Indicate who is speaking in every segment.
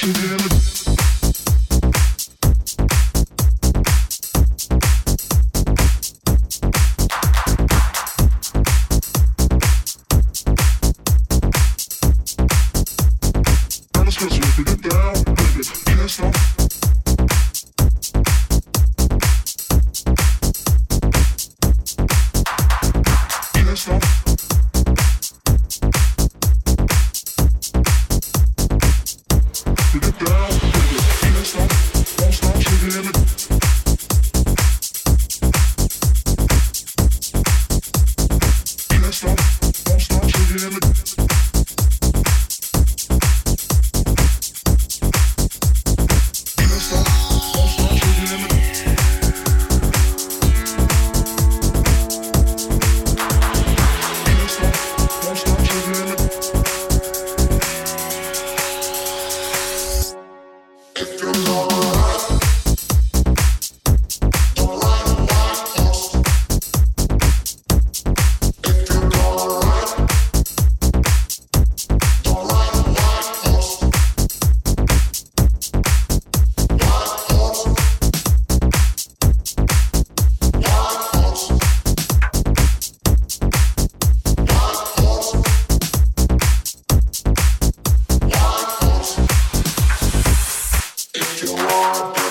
Speaker 1: won't
Speaker 2: if you want.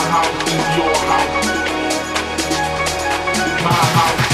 Speaker 1: house is your house. My house.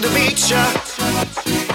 Speaker 2: To the beach.